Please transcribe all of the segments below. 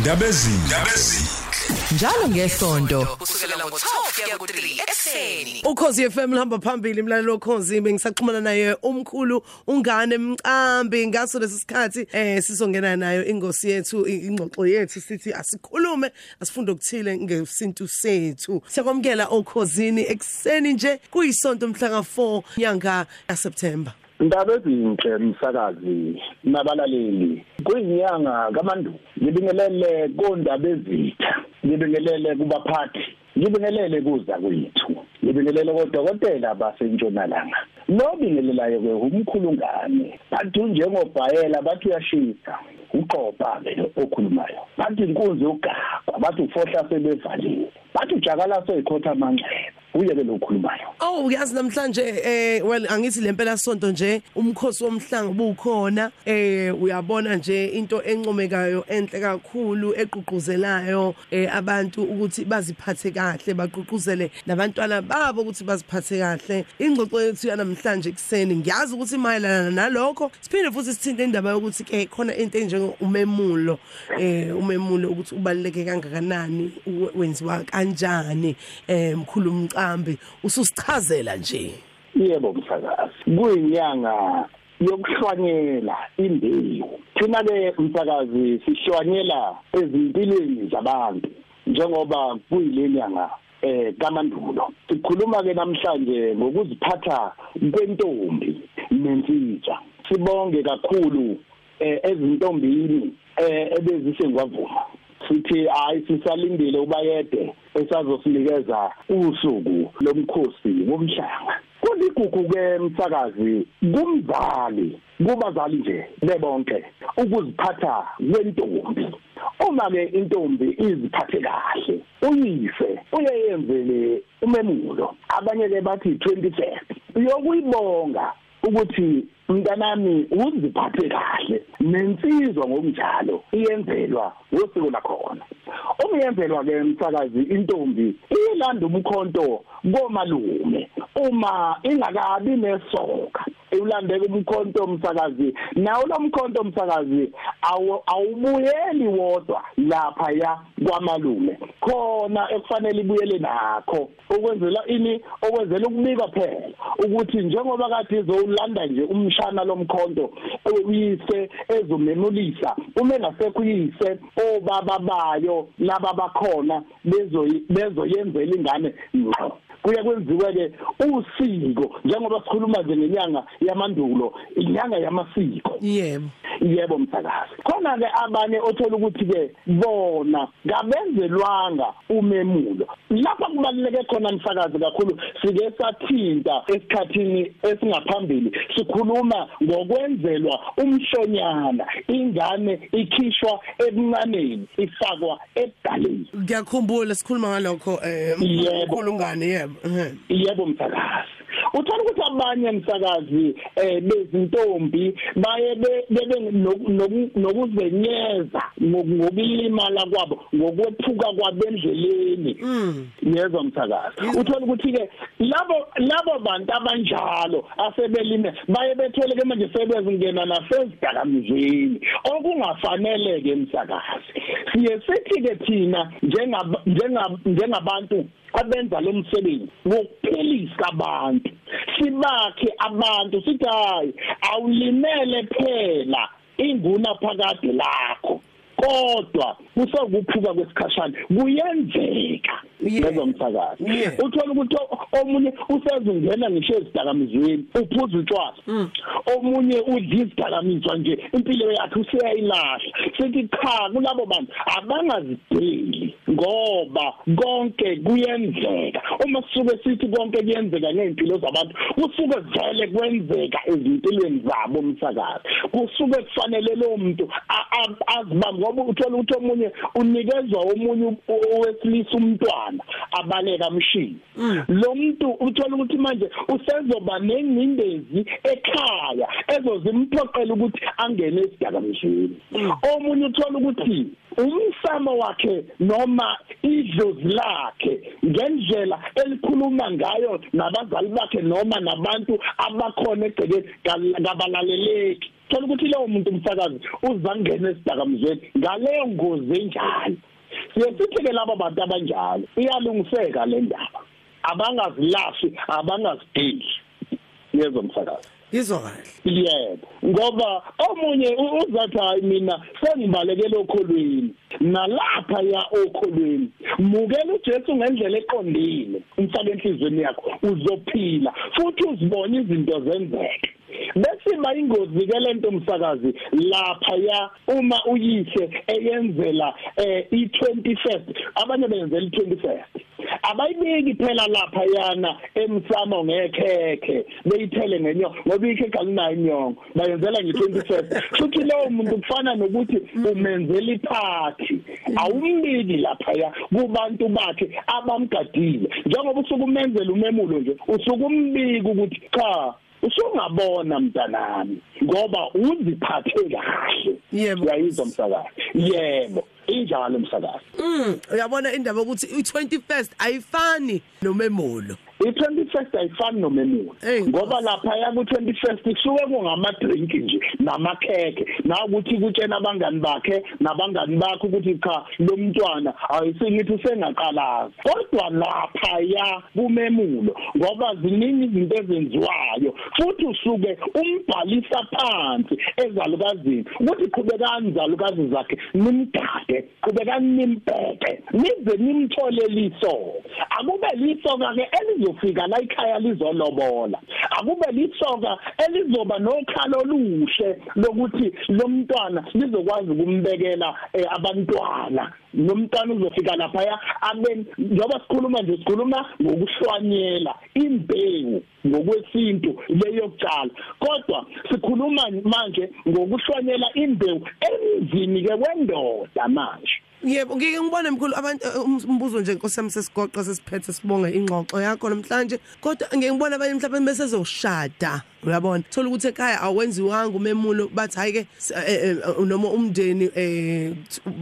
Ndabezini. njalo ngesonto kusukela ngo-12 kuya ku-3 ekuseni. Ukhozi FM lihamba phambili imlalelo ukhozi bengisaxhumana naye umkhulu ungane mcambi ngaso lesisikhathi eh sizongena nayo ingosi yethu ingxoxo yethu sithi asikhulume asifunde ukuthile ngesintu sethu. Siyakwamukela okhosini ekseni nje kuyisonto mhla ka4 nyanga kaSeptember. Indaba ezinhle msakazi nabalaleli. Kuyinyanga kaMandulo. Ngibingelele kondaba ezitha. Ngibingelele kubaphathi. Ngibingelele kuza kwethu ngibingelele kodokotela basentshonalanga. Nobingelelayo ke umkhulungane. Bathi njengobhayela bathi uyashisa. Uqopha ke okhulumayo. Bathi inkunzi yogagwa bathi ufohla sebevaliwe bathi ujakalaso ikhotha amanxeba uye ke lokhulumayo Oh uyazi namhlanje eh well angithi lempela sonto nje umkhosi womhlanga bukhona. Eh uyabona nje into encomekayo enhle kakhulu eqhuquzelayo eh abantu ukuthi baziphathe kahle baqhuquzele nabantwana babo ukuthi baziphathe kahle. Ingxoxo yethu yanamhlanje kuseni ngiyazi ukuthi mayelana nalokho siphinde futhi sithinte indaba yokuthi ke khona into enjengo umemulo eh umemulo ukuthi ubaluleke kangakanani u- wenziwa kanjani eh mkhulu mcambi ususichazela nje. Yebo msakazi. Kuyinyanga yokuhlwanyela imbewu. Thina ke msakazi sihlwanyela ezimpilweni zabantu njengoba kuyile nyanga eh kamandulo. Sikhuluma ke namhlanje ngokuziphatha kwentombi nensizwa. Sibonge kakhulu eh ezintombini eh ebezisengwavuma. Sithi hayi sisalindile ubayede. Esazosinikeza usuku lomkhosi womhlanga kuligugu ke msakazi kumzali kubazali nje bebonke ukuziphatha kwentombi. Uma ke intombi iziphathe kahle uyise uyeyenzele umemulo. Abanye ke bathi 21st uyokuyibonga ukuthi mntanami uziphathe kahle nensizwa ngokunjalo iyenzelwa usuku lakhona. Umyenzelwa ke umsakazi intombi ilanda umkhonto komalume. Uma ingakabi nesoka ulandeke umkhonto umsakazi nawo lo mkhonto umsakazi awu- awubuyeli wodwa lapha ya kwamalume. Khona ekufanele ibuyele nakho ukwenzela ini okwenzela ukubika phela ukuthi njengoba kade izolanda nje umshana lomkhonto uyise ezomemulisa uma engasekho uyise obaba bayo laba bakhona bezo bezoyenzela ingane ngqo. Kuye kwenziwe ke usiko njengoba sikhuluma nje ngenyanga yamandulo inyanga yamasiko. Yebo. Yebo msakazi. Khona ke abanye othola ukuthi ke bona kabenzelwanga umemulo. Lapha kubaluleke khona msakazi kakhulu sike sathinta esikhathini esingaphambili sikhuluma ngokwenzelwa umhlonyana ingane ikhishwa ebuncaneni ifakwa ebudaleni ngiyakhumbula sikhuluma ngalokho eh Yebo. mkhulu ungane yebo. Ehe. yebo msakazi uthola ukuthi abanye msakazi eh bezintombi baye be- bebe noku- noku- nokuzenyeza ngoku- ngokulimala kwabo ngokwephuka kwabendleleni yezwa msakazi? Uthola ukuthi ke labo labo bantu abanjalo asebelime baye bethole ke manje sebezingena nasezidakamizweni okungafanele ke msakazi siye sithi ke thina njengaba njengab- njengabantu abenza lo msebenzi wokuphelisa abantu. Sibakhe abantu sithi hayi awulimele phela inguna phakade lakho. Kodwa kusokuphuka kwesikhashana kuyenzeka. Yeah. ngezomsakazi Yeah. uthola ukuthi o- omunye usezungena ngisho ezidakamizweni uphuza utshwala. Omunye udla izidakamizwa nje impilo yakhe useyayilahla. Sithi cha kulabo bantu abangazideli ngoba konke kuyenzeka. Uma sisuke sithi konke kuyenzeka ngempilo zabantu kusuke vele kwenzeka ezimpilweni zabo umsakazi kusuke kufanele lo muntu a- a- azibambe ngoba uthola ukuthi omunye unikezwa omunye u- owesilisa umntwana. Abaleka amshini lo muntu uthola ukuthi manje usezoba nengcindezi ekhaya ezozimphoqela ukuthi angene esidakamizweni omunye uthola ukuthi umsamo wakhe noma idlozi lakhe ngendlela elikhuluma ngayo nabazali bakhe noma nabantu abakhona egcekeni kabalaleleki. Thola ukuthi leyo muntu umsakazi uzangena esidakamizweni ngaleyo ngozi enjalo. Siyesithi ke laba bantu abanjalo. Iyalungiseka le ndaba. Abangazilahli abangazideli yezo msakazi. Ngizwa kahle. yebo ngoba omunye u- uzathi hayi mina sengibalekele okholweni nalapha ya okholweni mukela uJesu ngendlela eqondile umfake enhlizweni yakho uzophila futhi uzibone izinto zenzeka bese ima ingozi ke lento msakazi lapha ya uma uyise eyenzela eh, i21st abanye benzela i21st abayibeki phela lapha yana emsamo ngekhekhe beyithele ngenyongo ngoba ikhekhe alinayo inyongo. Bayenzela nge21st futhi lowo muntu kufana nokuthi umenzela iphathi awumbiki lapha ya kubantu bakhe abamgadile. Njengoba usuku umenzela umemulo nje usuku umbiki ukuthi cha usungabona mntanami ngoba uziphathe kahle Yebo. uyayizwa msakazi yebo injalo msakazi Mm, uyabona indaba ukuthi i21st ayifani nomemulo. I21st ayifani nomemulo. Hey, ngoba lapha ya ku21st kusuke kungama drink nje namakheke na ukuthi kutshena abangani bakhe nabangani bakhe ukuthi cha lo mntwana ayisingithi usengaqalazi kodwa lapha ya kumemulo ngoba ziningi izinto ezenziwayo. Futhi usuke umbhalisa phansi ezalukazini ukuthi qhubekani zalukazi zakhe nimgade qhubekani nimbheke nize nimthole liso akube lisoka ke elizofika la ekhaya lizolobola akube lisoka elizoba nokhalo oluhle lokuthi lo mntwana lizokwazi ukumbekela eh, abantwana. Nomntwana uzofika lapha abe njoba sikhuluma nje sikhuluma ngokuhlwanyela imbewu ngokwesintu leyo kutshala kodwa sikhuluma manje ngokuhlwanyela imbewu emzini ke wendoda manje. Yebo ngike ngibone mkhulu abantu eh, um- umbuzo nje nkosami sesigoqa sesiphethe sibonge ingxoxo yakho namhlanje kodwa ngike ngibona abanye mhlawumbe bese zoshada uyabona thola ukuthi ekhaya awenziwanga umemulo bathi hayi ke s- eh, eh, noma umndeni eh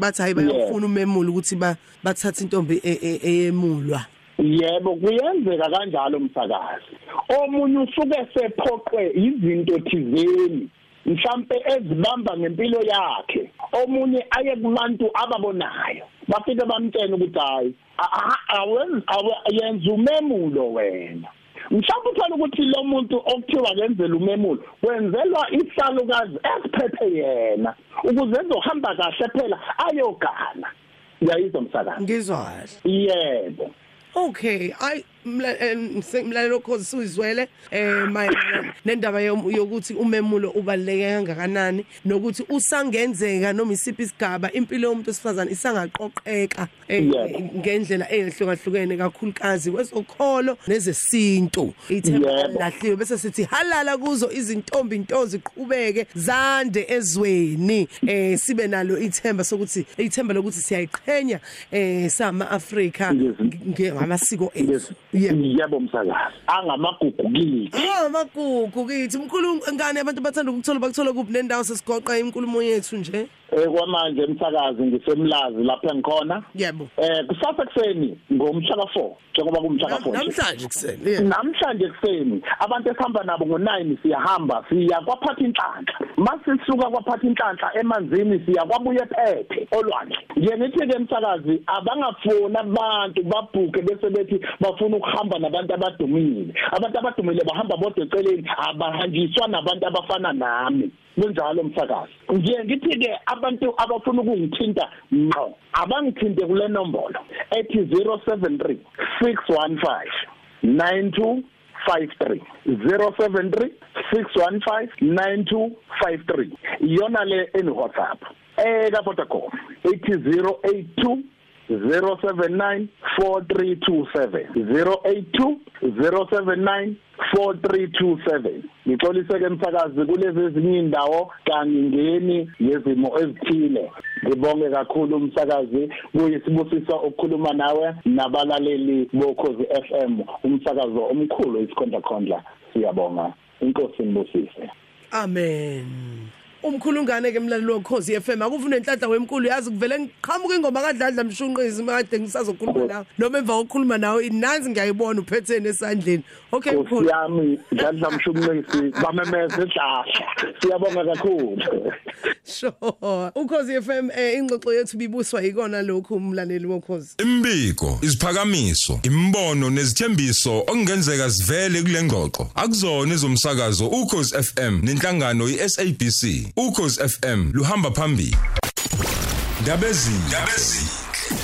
bathi hayi bayofuna umemulo ukuthi ba bathathe intombi e- e- eyemulwa Yebo kuyenzeka kanjalo umsakazi. Omunye usuke sephoqwe izinto thizeni mhlambe ezibamba ngempilo yakhe. Omunye aye kubantu ababonayo. Bafike bamtshela ukuthi hayi awenza umemulo wena. Mhlawumbe uthola ukuthi lo muntu okuthiwa kenzela umemulo wenzelwa isalukazi esiphethe yena ukuze ezohamba kahle phela ayogana. Uyayizwa msakazi? ngizwa kahle Yebo. Okay, ay mlalelo cause sizwele eh mayelana nendaba yokuthi umemulo ubaleke kangakanani nokuthi usangenzeka noma isiphi isigaba impilo yomuntu wesifazane isangaqoqeka eh, ngendlela ehlukahlukene kakhulukazi kwezokholo nezesintu. Ithemba lahliwe bese sithi halala kuzo izintombi nto ziqhubeke zande ezweni. Eh sibe nalo ithemba sokuthi ithemba lokuthi siyayiqhenya eh sama Afrika Yes. ngamasiko ethu. Yebo Yebo msakazi. Angamagugu kithi. Ah magugu kithi mkhulu ngane abantu bathanda ukuthola bakuthola kuphi nendawo sesigoqa inkulumo yethu nje Eh kwamanje emsakazi ngisemlazi lapha engikhona. yebo Eh kusasa kuseni ngomhla ka4 njengoba kumhla Nam- ka4. namhlanje kuseni yebo namhlanje kuseni abantu esihamba nabo ngo9 siyahamba siya kwaphatha inhlanhla masisuka kwaphatha inhlanhla emanzini siya kwabuye phephe olwandle nje ngithi ke emsakazi abangafuna abantu babhuke bese bethi bafuna ukuhamba nabantu abadumile. Abantu abadumile bahamba bodwa eceleni abahanjiswa nabantu abafana nami. Kunjalo umsakazi nje ngithi ke abantu abafuna ukungithinta ngqo abangithinte kule nombolo ethi 073 615 9253 073 615 9253 iyona le eni WhatsApp eh ka Vodacom ethi 082 079 4327 082 079 4327 ngixolise ke emsakazi kulezi ezinye indawo kangingeni yezimo ezithile. Ngibonge kakhulu umsakazi kuyisibusiso ukukhuluma nawe nabalaleli bokhozi FM umsakazo omkhulu isikhondla khondla siyabonga. Inkosi nibusise amen. Umkhulungane ke mlaleli wokhozi FM akufuna enhlanhla wemkulu yazi kuvele ngiqhamuka ingoma kadladla mshunqisi makade ngisazokhuluma nawe noma emva kokukhuluma nawe inazi ngiyayibona uphethene esandleni okay mkhulu Kusiyami ngandla mshumnisi bamemeze ehlahla. Siyabonga kakhulu. sure ukhozi FM eh, ingxoxo yethu bibuswa yikona lokhu umlaleli wokhozi Imbiko, isiphakamiso, imbono nezithembiso okungenzeka sivele kule ngxoxo. Akuzona ezomsakazo ukhozi FM nenhlangano iSABC. Ukhozi FM luhamba phambili. Ndabezi, ndabezi.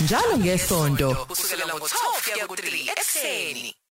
njalo ngesonto kusukela ngo-12 kuya ku-3 ekuseni